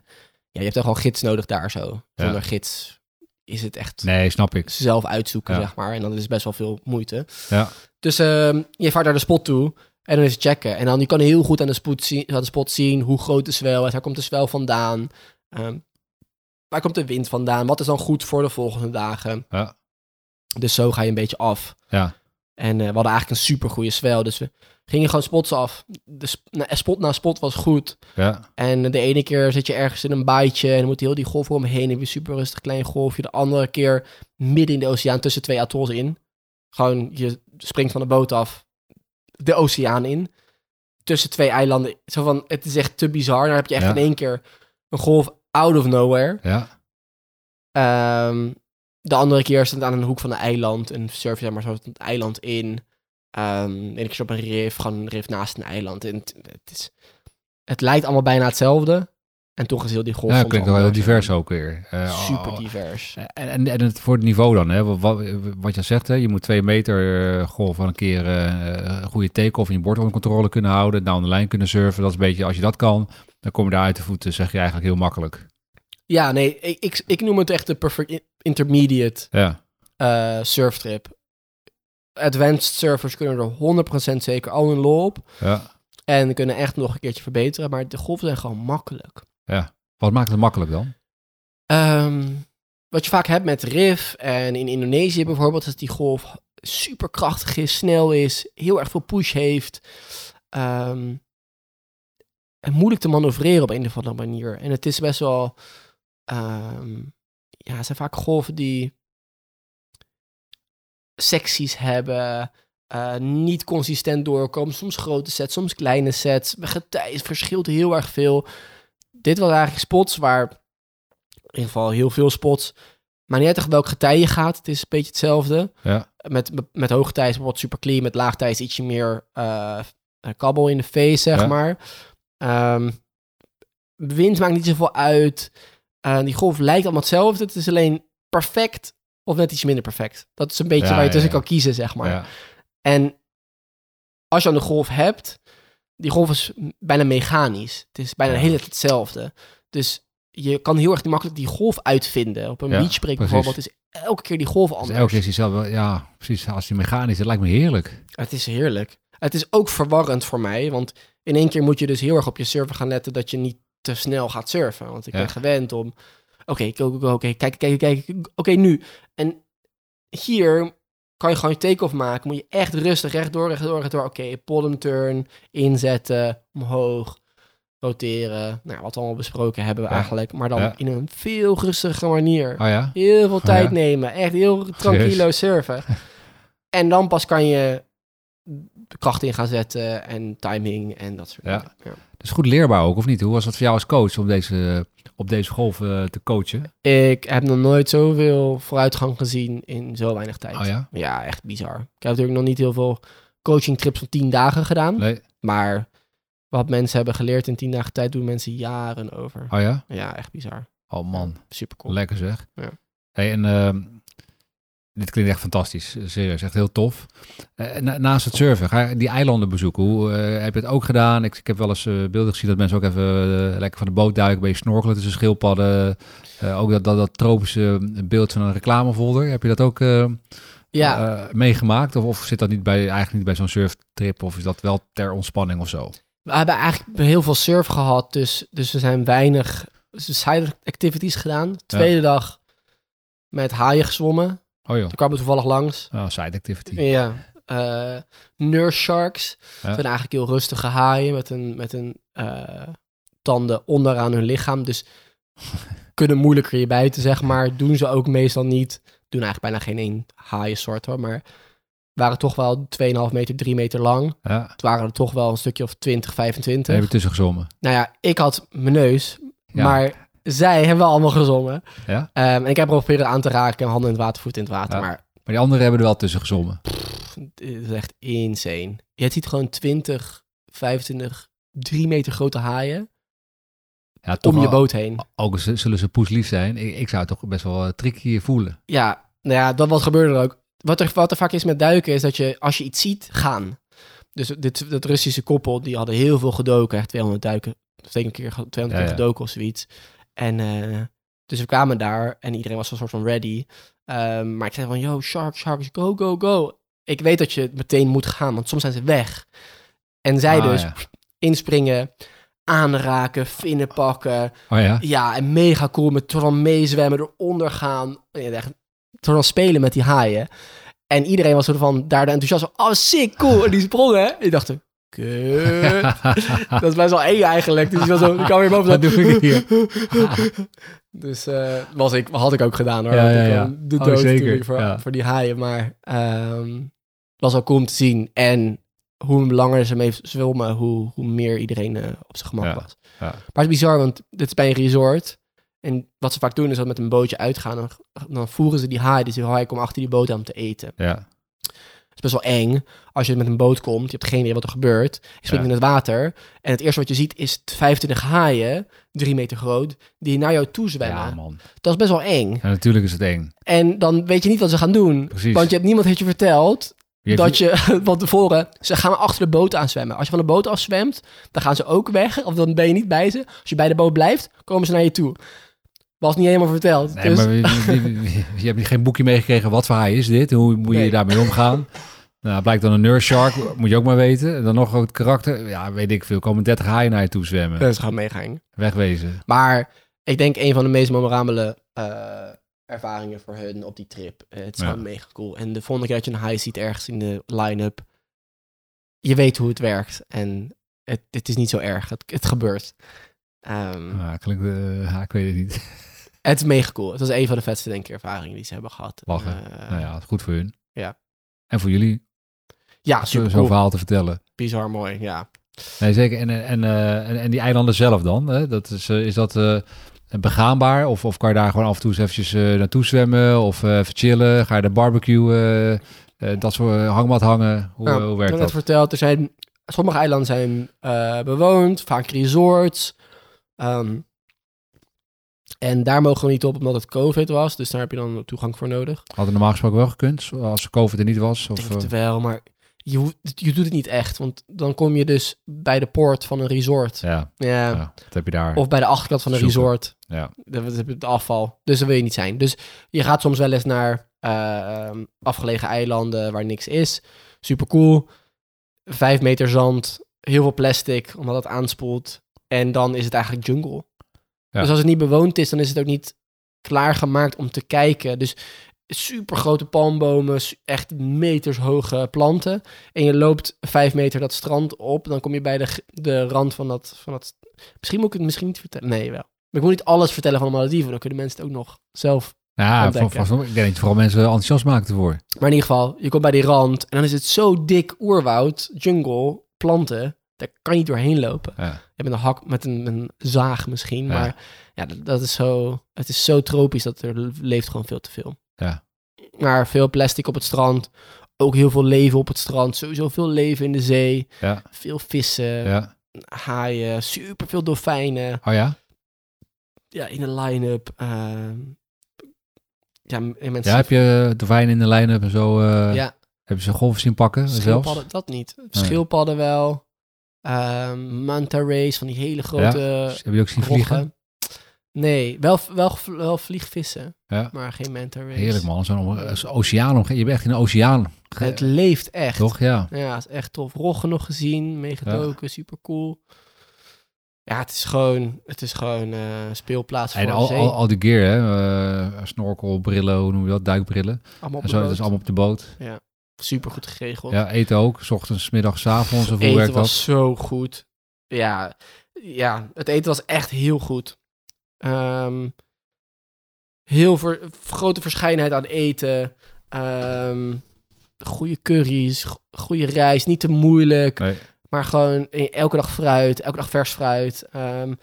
je hebt echt wel gids nodig daar zo. Zonder gids is het echt Nee, snap ik. zelf uitzoeken, zeg maar. En dan is best wel veel moeite. Ja. Dus ehm, je vaart naar de spot toe en dan is het checken. En dan je kan heel goed aan de, spot zien, aan de spot zien hoe groot de zwel is. Waar komt de zwel vandaan? Ehm, waar komt de wind vandaan? Wat is dan goed voor de volgende dagen? Ja. Dus zo ga je een beetje af. Ja. En eh, we hadden eigenlijk een super goede zwel. Dus we gingen gewoon spots af. De sp- nou, spot na spot was goed. Ja. En de ene keer zit je ergens in een baaitje en dan moet heel die golf omheen. Je een super rustig klein golfje. De andere keer midden in de oceaan tussen twee atolls in. Gewoon, je springt van de boot af, de oceaan in. Tussen twee eilanden. Zo van, het is echt te bizar. Dan heb je echt Ja. in één keer een golf out of nowhere. Ja. Ehm, de andere keer stond aan een hoek van een eiland en surf je maar zo het eiland in. Ehm en ik op een rif, gewoon een rif naast een eiland. En het, het, is, het lijkt allemaal bijna hetzelfde. En toch is heel die golf Ja, klinkt wel heel divers ook weer. Eh, Super divers. En, en, en het voor het niveau dan, hè? Wat, wat je zegt, hè? je moet twee meter eh, golf van een keer eh, een goede take-off en je bord onder controle kunnen houden, down de lijn kunnen surfen. Dat is een beetje, als je dat kan, dan kom je daar uit de voeten, zeg je eigenlijk heel makkelijk. Ja, nee, ik, ik, ik noem het echt de perfect in- intermediate Ja, eh, surftrip. Advanced surfers kunnen er 100% zeker al hun lol op. ja, En kunnen echt nog een keertje verbeteren. Maar de golven zijn gewoon makkelijk. ja. Wat maakt het makkelijk dan? Ehm, wat je vaak hebt met RIF en in Indonesië bijvoorbeeld, is dat die golf super krachtig is, snel is, heel erg veel push heeft. Ehm, moeilijk te manoeuvreren op een of andere manier. En het is best wel. ehm, ja, het zijn vaak golven die secties hebben. eh, niet consistent doorkomen. Soms grote sets, soms kleine sets. Getij verschilt heel erg veel. Dit was eigenlijk spots waar in ieder geval heel veel spots. Maar niet uit welk getij je gaat. Het is een beetje hetzelfde. Ja, Met, met tij is bijvoorbeeld super clean. Met laag tij is ietsje meer eh, kabbel in de face, zeg Ja. maar. Ehm, wind maakt niet zoveel uit. Eh, die golf lijkt allemaal hetzelfde. Het is alleen perfect of net iets minder perfect. Dat is een beetje Ja, waar je tussen ja. kan kiezen, zeg maar. En als je aan de golf hebt, die golf is bijna mechanisch. Het is bijna de hele tijd hetzelfde. Dus je kan heel erg makkelijk die golf uitvinden. Op een Ja, beachbreak bijvoorbeeld is elke keer die golf dus anders. elke keer is die zelf wel, ja, precies, als die mechanisch, dat lijkt me heerlijk. Het is heerlijk. Het is ook verwarrend voor mij, want in één keer moet je dus heel erg op je surfen gaan letten dat je niet te snel gaat surfen. Want ik Ja. ben gewend om, oké, oké, kijk, kijk, kijk, oké, nu. En hier kan je gewoon je take-off maken. Moet je echt rustig rechtdoor, rechtdoor, rechtdoor. Oké, bottom turn, inzetten, omhoog, roteren. Nou, wat we allemaal besproken hebben we Ja. eigenlijk. Maar dan Ja. in een veel rustiger manier. Oh ja? Heel veel tijd ja? nemen. Echt heel tranquilo surfen. en dan pas kan je kracht in gaan zetten en timing en dat soort Ja. dingen. Ja. Dat is goed leerbaar ook, of niet? Hoe was dat voor jou als coach om deze, op deze golf eh, te coachen? Ik heb nog nooit zoveel vooruitgang gezien in zo weinig tijd. Oh ja? Ja, echt bizar. Ik heb natuurlijk nog niet heel veel coaching trips van tien dagen gedaan. Nee? Maar wat mensen hebben geleerd in tien dagen tijd doen mensen jaren over. Oh ja? Ja, echt bizar. Oh man, Super cool. lekker zeg. Ja. Hey, en ehm, dit klinkt echt fantastisch. Serieus, echt heel tof. Eh, na- naast het surfen, ga je die eilanden bezoeken. Hoe eh, heb je het ook gedaan? Ik, ik heb wel eens eh, beelden gezien dat mensen ook even lekker van de boot duiken, bij snorkelen tussen schildpadden. Ook dat, dat, dat tropische beeld van een reclamefolder. Heb je dat ook Ja, meegemaakt? Of, of zit dat niet bij, eigenlijk niet bij zo'n surftrip? Of is dat wel ter ontspanning of zo? we hebben eigenlijk heel veel surf gehad, dus, dus we zijn weinig side activities gedaan. Tweede dag met haaien gezwommen. Oh joh, Toen kwamen we toevallig langs. oh, side activity. Ja. eh nurse sharks. Ja. Zijn eigenlijk heel rustige haaien met een, met een eh, tanden onderaan hun lichaam. Dus kunnen moeilijker je bijten, zeg maar. Doen ze ook meestal niet. Doen eigenlijk bijna geen één haaiensoort hoor. Maar waren toch wel 2,5 meter, 3 meter lang. Ja, Het waren er toch wel een stukje of 20, daar 25. heb je tussen gezwommen. Nou ja, ik had mijn neus. Ja. Maar zij hebben wel allemaal gezongen. Ja? Ehm, en ik heb er geprobeerd aan te raken. Handen in het water, voet in het water. Ja. Maar Maar die anderen hebben er wel tussen pff, het is echt insane. Je ziet gewoon 20, 25, 3 meter grote haaien Ja, om je boot heen. Ook zullen ze poeslief zijn. Ik, ik zou het toch best wel eh, tricky voelen. Ja, nou ja, dat wat gebeurde er ook. Wat er, wat er vaak is met duiken is dat je, als je iets ziet, gaan. Dus dit, dat Russische koppel, die hadden heel veel gedoken. Echt 200 duiken, twee keer, 200 Ja, keer ja. gedoken of zoiets. En eh, dus we kwamen daar en iedereen was een soort van ready. Ehm, maar ik zei van, yo, sharks, sharks, go, go, go. Ik weet dat je meteen moet gaan, want soms zijn ze weg. En zij Ah, dus ja. inspringen, aanraken, vinnen pakken. Oh ja? Ja, en mega cool met wel meezwemmen, eronder gaan. Ja, spelen met die haaien. En iedereen was soort van daar de enthousiast van, oh sick, cool. En die sprongen. En ik dacht, kut. Dat is best wel eng eigenlijk. Dus die was zo, die kwam weer boven. Wat doe ik hier? dus eh, was ik, had ik ook gedaan hoor. Ja, Want ja, ik ja. kwam De Oh, dood zeker, voor, voor die haaien. Maar het was wel cool om te zien. En hoe langer ze mee zwommen, hoe, hoe meer iedereen eh, op zijn gemak was. ja. Maar het is bizar, want dit is bij een resort. En wat ze vaak doen is dat met een bootje uitgaan. Dan, dan voeren ze die haai. Dus die haai komt achter die boot aan om te eten. Ja, is best wel eng als je met een boot komt. Je hebt geen idee wat er gebeurt. Je springt Ja. in het water. En het eerste wat je ziet is 25 haaien, drie meter groot, die naar jou toe zwemmen. ja man. Dat is best wel eng. Ja, natuurlijk is het eng. En dan weet je niet wat ze gaan doen. Precies. Want je hebt niemand heeft je verteld dat je van tevoren... Ze gaan achter de boot aan zwemmen. Als je van de boot afzwemt, dan gaan ze ook weg. Of dan ben je niet bij ze. Als je bij de boot blijft, komen ze naar je toe. Was niet helemaal verteld. Nee, dus, maar wie- wie- je hebt geen boekje meegekregen. Wat voor haai is dit? Hoe moet je Nee. daarmee omgaan? Nou, blijkt dan een nurse shark. Moet je ook maar weten. En dan nog ook het karakter. Ja, weet ik veel. Komen 30 haaien naar je toe zwemmen. ze gaan meegaan. Wegwezen. Maar ik denk een van de meest memorabele eh, ervaringen voor hun op die trip. Eh, het is Ja. gewoon mega cool. En de volgende keer dat je een high ziet ergens in de line-up, je weet hoe het werkt. En het, het is niet zo erg. Het, het gebeurt. Ehm, Ja, klinkt, eh, ja, ik weet het niet. Het is mega cool. Het was een van de vetste, denk ik, ervaringen die ze hebben gehad. Lachen. Eh, nou ja, goed voor hun. ja. En voor jullie. Ja, super Zo'n cool. verhaal te vertellen. Bizar mooi, ja. Nee, zeker. En, en, eh, en, en die eilanden zelf dan? Hè? Dat is, eh, is dat eh, begaanbaar? Of, of kan je daar gewoon af en toe eens eventjes eh, naartoe zwemmen? Of eh, even chillen? Ga je de barbecue? eh, eh, dat soort eh, hangmat hangen? Hoe, Nou, hoe ik werkt heb dat? net verteld, er zijn, sommige eilanden zijn eh, bewoond, vaak resorts. Ehm, en daar mogen we niet op omdat het COVID was, dus daar heb je dan toegang voor nodig. Hadden normaal gesproken wel gekund? Als COVID er niet was? Ik Of, eh, wel, maar je, je doet het niet echt, want dan kom je dus bij de poort van een resort. ja, Ja. ja, dat heb je daar. Of bij de achterkant van een Zoeken. resort. ja. Dat is het afval. Dus dat wil je niet zijn. Dus je gaat soms wel eens naar eh, afgelegen eilanden waar niks is. Super cool. Vijf meter zand, heel veel plastic, omdat het aanspoelt. En dan is het eigenlijk jungle. Ja. Dus als het niet bewoond is, dan is het ook niet klaargemaakt om te kijken. Dus super grote palmbomen, echt meters hoge planten. En je loopt vijf meter dat strand op, dan kom je bij de, de rand van dat, van dat... Misschien moet ik het misschien niet vertellen. Nee, wel. Maar ik wil niet alles vertellen van de Malediven, dan kunnen mensen het ook nog zelf. Ja, ontdekken. voor, ik denk dat je vooral mensen enthousiast maakt ervoor. Maar in ieder geval, je komt bij die rand en dan is het zo dik oerwoud, jungle, planten. Daar kan je niet doorheen lopen. Ja. Je hebt een hak met een, een zaag misschien, Ja. maar ja, dat, dat is zo, het is zo tropisch dat er leeft gewoon veel te veel. Ja. Maar veel plastic op het strand, ook heel veel leven op het strand, sowieso veel leven in de zee, Ja, veel vissen, ja. haaien, super veel dolfijnen. Oh ja? ja, in de line-up. ehm, ja, mensen... Ja, heb je wijn in de line-up en zo? eh, ja, Heb je ze golven zien pakken zelfs? schildpadden, dat niet. Schildpadden wel. Ehm manta rays, van die hele grote Heb je ook zien vliegen? Nee, wel, wel, wel vliegvissen, Ja. maar geen manta rays. Heerlijk man, zo'n oceaan Je bent echt in een oceaan. Het leeft echt. Toch? Ja. Ja, het is echt tof. Roggen nog gezien, meegetoken, super cool. Ja, het is gewoon, het is gewoon een speelplaats voor En al, al, al die gear, hè? eh, snorkel, brillen, hoe noem je dat? Duikbrillen. allemaal op En de zo, dat is allemaal op de boot. Super goed geregeld. Ja, eten ook. 's ochtends, middags, avonds. Of hoe eten werkt was dat? zo goed. Ja, ja, het eten was echt heel goed. Ehm, heel ver, grote verscheidenheid aan eten. Ehm, goede curry's, go- goede rijst, niet te moeilijk. Nee. Maar gewoon elke dag fruit, elke dag vers fruit. Ehm,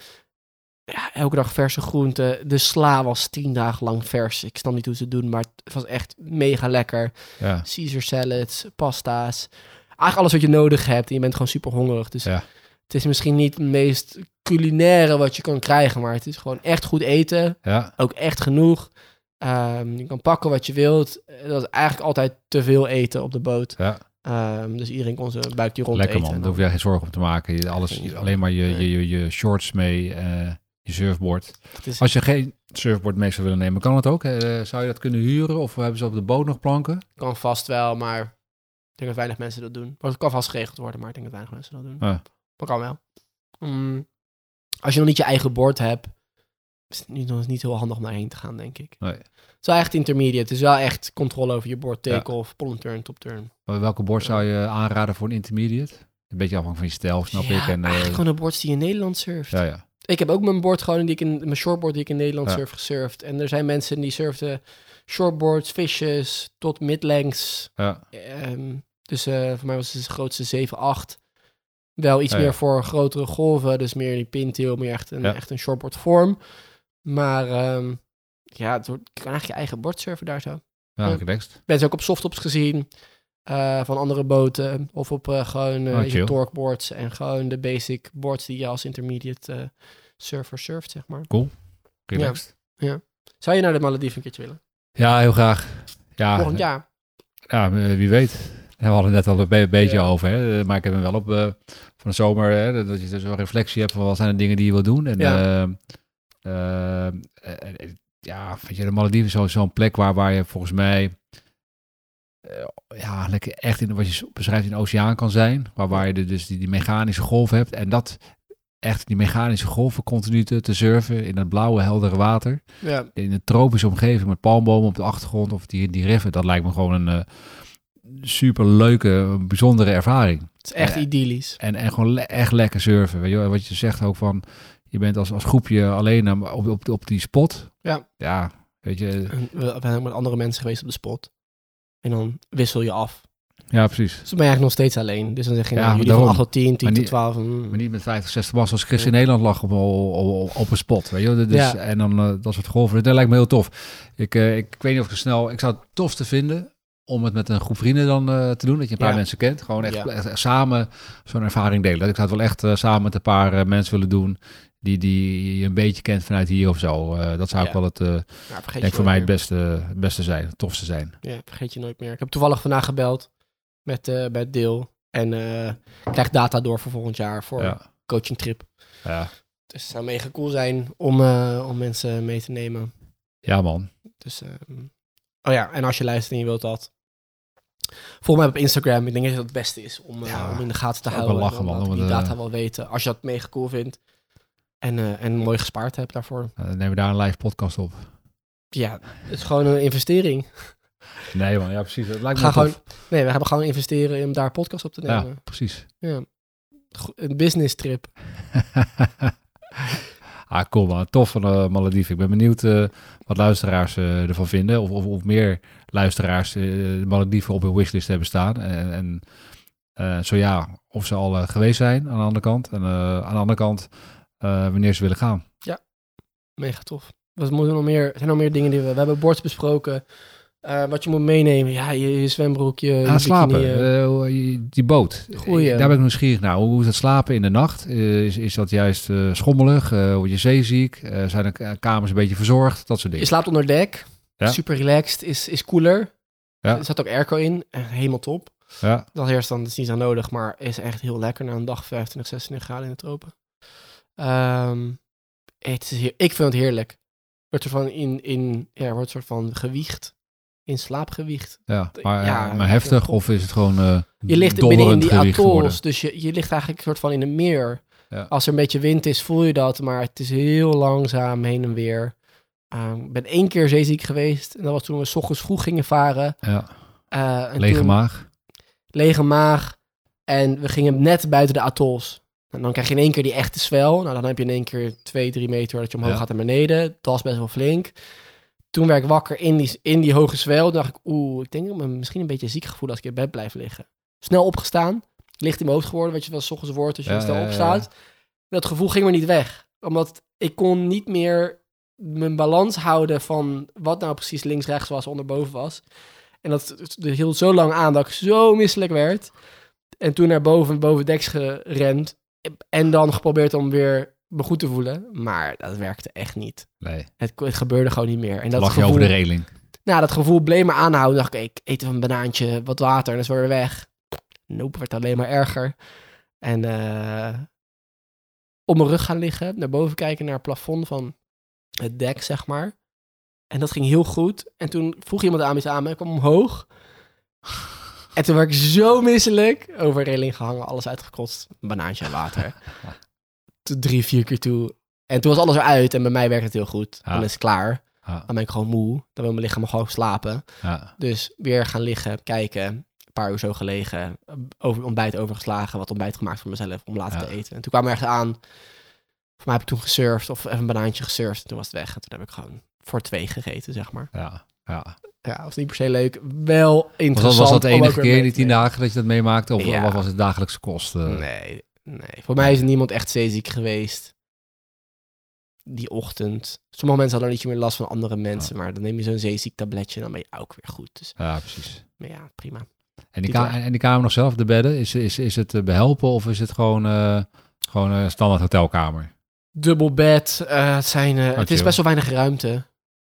ja, elke dag verse groenten. De sla was tien dagen lang vers. Ik snap niet hoe ze het doen, maar het was echt mega lekker. Ja. Caesar salads, pasta's. Eigenlijk alles wat je nodig hebt. En je bent gewoon super hongerig. Dus Ja. Het is misschien niet het meest culinaire wat je kan krijgen. Maar het is gewoon echt goed eten. Ja. Ook echt genoeg. Ehm, je kan pakken wat je wilt. Dat is eigenlijk altijd te veel eten op de boot. Ja. Ehm, dus iedereen kon zijn buikje rond Lekker eten. man, daar hoef je geen zorgen om te maken. Je, alles, zorgen. alleen maar je, Nee. je, je, je shorts mee, eh, je surfboard. is- Als je geen surfboard mee zou willen nemen, kan het ook. Eh, zou je dat kunnen huren? Of hebben ze op de boot nog planken? kan vast wel, maar ik denk dat weinig mensen dat doen. Maar het kan vast geregeld worden, maar ik denk dat weinig mensen dat doen. Maar kan wel. Mm, als je nog niet je eigen bord hebt, is het niet, niet heel handig om daarheen te gaan, denk ik. Nee. Het is wel echt intermediate. Het is wel echt controle over je bord. Take-off, pull turn, top turn. Maar Welke board zou je aanraden voor een intermediate? Een beetje afhankelijk van je stijl, snap ja, ik. En, eh, eigenlijk gewoon de boards die je in Nederland surft. ja, ja. Ik heb ook mijn board gewoon, die ik in, mijn shortboard die ik in Nederland Ja. surf, gesurfd. En er zijn mensen die surfden shortboards, fishes, tot midlengths. ja. Ehm, dus eh, voor mij was het de grootste 7-8. Wel iets Ja, ja. meer voor grotere golven, dus meer die pintail, meer echt een, Ja. echt een shortboard vorm. Maar ehm, ja, het wordt- je kan eigenlijk je eigen bord surfen daar zo. Ja, Ja. Ik ben ze ook op softtops gezien eh, van andere boten. Of op eh, gewoon eh Oh, je chill. torqueboards en gewoon de basic boards die je als intermediate surfer surft, zeg maar. Relaxed. Zou je naar de Malediven een keertje willen? Ja, heel graag. Ja, Volgend jaar. ja, wie weet. We hadden het net al een be- beetje Ja. over. Hè? Maar ik heb hem wel op eh, van de zomer. Hè? Dat je dus een reflectie hebt van wat zijn de dingen die je wil doen. En Ja. ehm, eh, eh, ja, weet je, de Malediven is zo- zo'n plek waar, waar je volgens mij eh, ja, lekker echt in wat je beschrijft in de oceaan kan zijn. Waar, waar je de- dus die, die mechanische golf hebt. En dat echt die mechanische golven continu te, te surfen in het blauwe, heldere water. Ja, In een tropische omgeving met palmbomen op de achtergrond of die, die riffen. Dat lijkt me gewoon een eh, super leuke, bijzondere ervaring. het is echt Ja. idyllisch. En, en gewoon le- echt lekker surfen. Weet je, wat je zegt ook van, je bent als, als groepje alleen op, op, op die spot. Ja. Ja, weet je. We we zijn ook met andere mensen geweest op de spot. En dan wissel je af. Ja, precies. Dus dan ben je eigenlijk nog steeds alleen. Dus dan zeg je, Ja, nou, jullie daarom. van 8 tot 10, 10 Maar tot niet- 12. mm. Maar niet met 50, 60 was als Chris in Nederland lag op, op, op een spot. Weet je? Dus, Ja. En dan eh, dat soort golven. Dat lijkt me heel tof. Ik, eh, ik, weet niet of ik het snel... Ik zou het tofste vinden om het met een groep vrienden dan eh, te doen. Dat je een paar Ja. mensen kent. Gewoon echt, Ja. echt, echt samen zo'n ervaring delen. Ik zou het wel echt eh, samen met een paar eh, mensen willen doen. Die, die je een beetje kent vanuit hier of zo. Dat zou Ja. ook wel het, Ja, vergeet denk voor mij het beste, het beste zijn. Het tofste zijn. Ja, vergeet je nooit meer. Ik heb toevallig vandaag gebeld met, met Deel. En ik krijg data door voor volgend jaar voor Ja. coaching trip. Ja. Dus het zou mega cool zijn om, om mensen mee te nemen. ja, man. Dus, ehm, oh ja, en als je luistert en je wilt dat. Volg mij op Instagram. Ik denk dat het het beste is om, eh, Ja, om in de gaten te houden. lachen, en man, laat ik om die eh, data wel weten. Als je dat mega cool vindt. En, eh, en mooi gespaard hebt daarvoor. Dan nemen we daar een live podcast op. Ja, het is gewoon een investering. Nee, man. Ja, precies. Het lijkt Ga me gewoon, nee, we hebben gewoon investeren om daar podcast op te Ja, nemen. precies. Ja. Een business trip. ah, cool man. Tof van de Malediven. Ik ben benieuwd wat luisteraars ervan vinden. Of, of, of meer luisteraars eh, de Malediven op hun wishlist hebben staan. En, en eh, zo ja, of ze al eh, geweest zijn aan de andere kant. En aan de andere kant, wanneer ze willen gaan. Mega tof. Wat moeten nog meer? Er zijn nog meer dingen die we... We hebben boards besproken. Wat je moet meenemen, ja, je, je zwembroek, je, je slapen, die- boot. Goeie. Daar ben ik nieuwsgierig naar. Hoe is het slapen in de nacht? Is, is dat juist schommelig? Word je zeeziek? Zijn de ka- kamers een beetje verzorgd? Dat soort je dingen. slaapt onder dek, Ja. super relaxed, is, is cooler. Ja. Er zat ook airco in, eh, helemaal top. Ja, Dat eerst dan is niet zo nodig, maar is echt heel lekker na een dag 25, 26 graden in de tropen. Ehm, het is heer- ik vind het heerlijk. Wordt er van in, in ja, wordt soort van gewicht, in slaapgewicht. ja. Maar, Ja, maar heftig? top. Of is het gewoon eh Je ligt binnen in die atolls, dus je, je ligt eigenlijk soort van in een meer. Ja. Als er een beetje wind is, voel je dat, maar het is heel langzaam heen en weer. Ehm, Ik ben één keer zeeziek geweest en dat was toen we 's ochtends vroeg gingen varen. Ja, en lege toen- maag. lege maag. En we gingen net buiten de atolls. En dan krijg je in één keer die echte zwel. Nou, dan heb je in één keer twee, drie meter dat je omhoog Ja. gaat naar beneden. Dat was best wel flink. Toen werd ik wakker in die, in die hoge zwel. Toen dacht ik, oeh, ik denk dat ik me misschien een beetje ziek gevoel als ik in bed blijf liggen. Snel opgestaan. Licht in mijn hoofd geworden, weet je wel, 's ochtends wordt als je Ja, snel opstaat. Dat gevoel ging maar niet weg. Omdat ik kon niet meer mijn balans houden van wat nou precies links, rechts was, onder, boven was. En dat dat hield zo lang aan dat ik zo misselijk werd. En toen naar boven, boven deks gerend. En dan geprobeerd om weer me goed te voelen. Maar dat werkte echt niet. Nee, Het, het gebeurde gewoon niet meer. En dat lag je over de reling. nou, dat gevoel bleef maar aanhouden. dacht ik, ik eet even een banaantje, wat water en dan is weer weg. Nope, werd alleen maar erger. En eh, op mijn rug gaan liggen, naar boven kijken naar het plafond van het dek, zeg maar. En dat ging heel goed. En toen vroeg iemand aan me aan me, ik kwam omhoog. En toen werd ik zo misselijk. Over reling gehangen, alles uitgekotst. Een banaantje en water. Drie, vier keer toe. En toen was alles eruit en bij mij werkte het heel goed. Dan is het klaar. Dan ben ik gewoon moe. Dan wil mijn lichaam gewoon slapen. ja, Dus weer gaan liggen, kijken. Een paar uur zo gelegen. Over, ontbijt overgeslagen. Wat ontbijt gemaakt voor mezelf om later Ja. te eten. En toen kwam er ergens aan. Voor mij heb ik toen gesurfd. Of even een banaantje gesurfd. En toen was het weg. En toen heb ik gewoon voor twee gegeten, zeg maar. ja, ja. Ja, was niet per se leuk. Wel Was dat, interessant. was dat de enige keer mee die tien dagen dat je dat meemaakte? Of Ja. wat was het dagelijkse kost? eh? Nee, nee. Voor mij is niemand echt zeeziek geweest. Die ochtend. Sommige mensen hadden niet meer last van andere mensen. Maar dan neem je zo'n zeeziek tabletje. En dan ben je ook weer goed. Dus Ja, precies. maar ja, prima. En die, ka- en die kamer nog zelf, de bedden, is, is, is het eh, behelpen of is het gewoon, eh, gewoon een standaard hotelkamer? Dubbel bed. eh, het, zijn, eh, het is best wel weinig ruimte.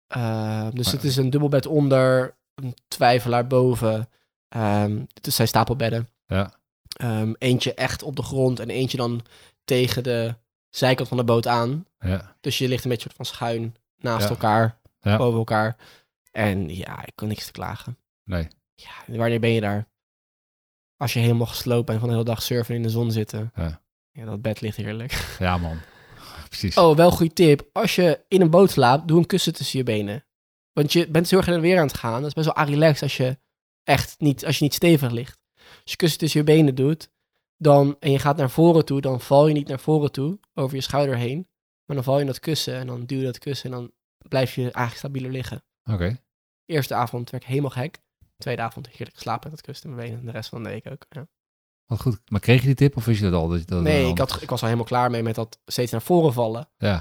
Eh, dus het is een dubbel bed onder, een twijfelaar boven. Ehm, het zijn stapelbedden. Ja, Ehm, eentje echt op de grond en eentje dan tegen de zijkant van de boot aan. ja, Dus je ligt een beetje van schuin naast Ja. elkaar, boven elkaar. En ja, ik kan niks te klagen. nee. Ja, wanneer ben je daar? Als je helemaal gesloopt bent van de hele dag surfen in de zon zitten. Ja. Ja, dat bed ligt heerlijk. Ja, man. Precies. Oh, wel een goede tip. Als je in een boot slaapt, doe een kussen tussen je benen. Want je bent heel erg in en weer aan het gaan. Dat is best wel relaxed als je echt niet, als je niet stevig ligt. Als je kussen tussen je benen doet, dan, en je gaat naar voren toe, dan val je niet naar voren toe, over je schouder heen. Maar dan val je in dat kussen en dan duw je dat kussen en dan blijf je eigenlijk stabieler liggen. Oké. Eerste avond werd ik helemaal gek. Tweede avond heerlijk geslapen met dat kussen in mijn benen. En de rest van de week ook. Ja. Wat goed. Maar kreeg je die tip of wist je dat al? Dat, dat Nee, ik, had, ik was al helemaal klaar mee met dat steeds naar voren vallen. Ja,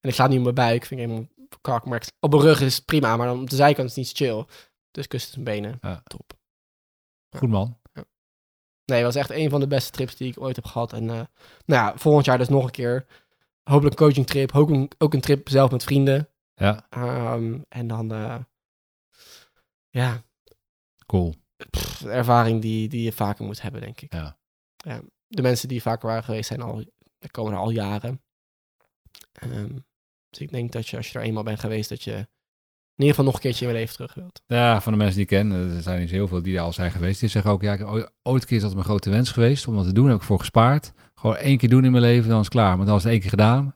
En ik sla nu op mijn buik, vind ik helemaal kak. Maar op mijn rug is het prima, maar dan op de zijkant is het niet chill. Dus kussen mijn benen, Ja. top. goed man. Nee, het was echt een van de beste trips die ik ooit heb gehad. En eh, nou ja, volgend jaar dus nog een keer. Hopelijk een coaching trip, ook een, ook een trip zelf met vrienden. Ja, Ehm, en dan, eh, ja, cool. Pff, ervaring die, die je vaker moet hebben, denk ik. Ja. Ja, de mensen die vaker waren geweest zijn al, komen er al jaren. Ehm, dus ik denk dat je, als je er eenmaal bent geweest, dat je in ieder geval nog een keertje in je leven terug wilt. Ja, van de mensen die ik ken, er zijn zo heel veel die er al zijn geweest. Die zeggen ook, ja, ik ooit, ooit een keer is dat mijn grote wens geweest om dat te doen. Daar heb ik voor gespaard. Gewoon één keer doen in mijn leven, dan is het klaar. Maar dan was het één keer gedaan.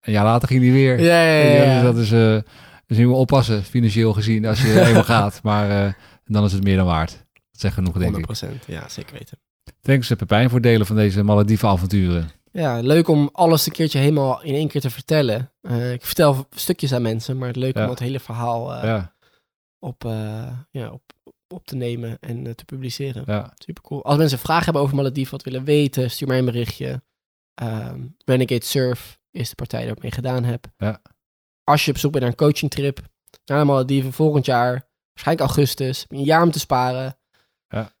Een jaar later ging die weer. Ja, ja, ja. Ja, dus dat is, eh dus moet oppassen, financieel gezien, als je eenmaal gaat. Maar dan is het meer dan waard. Dat zegt genoeg, denk ik. 100%, ja, zeker weten. Thanks, eh, Pepijn, voor het delen van deze Malediven avonturen. Ja, leuk om alles een keertje helemaal in één keer te vertellen. Eh, ik vertel stukjes aan mensen, maar het leuk Ja. om het hele verhaal eh, Ja, op, ja, op, op te nemen en te publiceren. ja, Super cool. Als mensen vragen hebben over Malediven, wat willen weten, stuur mij een berichtje. Ehm, Renegade Surf is de partij die ik mee gedaan heb. Ja. Als je op zoek bent naar een coachingtrip naar de Malediven volgend jaar, Waarschijnlijk augustus. Heb je Een jaar om te sparen. Ja.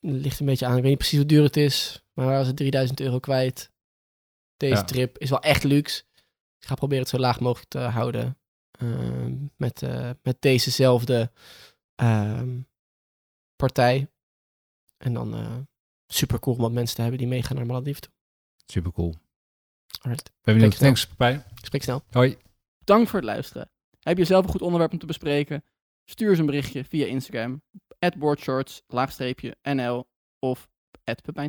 Ligt een beetje aan. Ik weet niet precies hoe duur het is. Maar was het 3000 euro kwijt? Deze Ja. trip is wel echt luxe. Ik ga proberen het zo laag mogelijk te houden. Ehm, met, eh, met dezezelfde ehm, partij. En dan eh, super cool om wat mensen te hebben die meegaan naar Malediven toe. Super cool. Alright. We hebben nog Spreek thanks, Pepijn. Spreek snel. Hoi. Bedankt voor het luisteren. Heb je zelf een goed onderwerp om te bespreken? Stuur eens een berichtje via Instagram. boardshorts, laagstreepje, NL of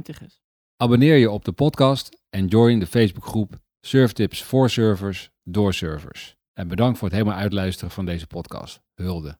Tigges. Abonneer je op de podcast en join de Facebookgroep Surftips voor servers door servers. En bedankt voor het helemaal uitluisteren van deze podcast. Hulde.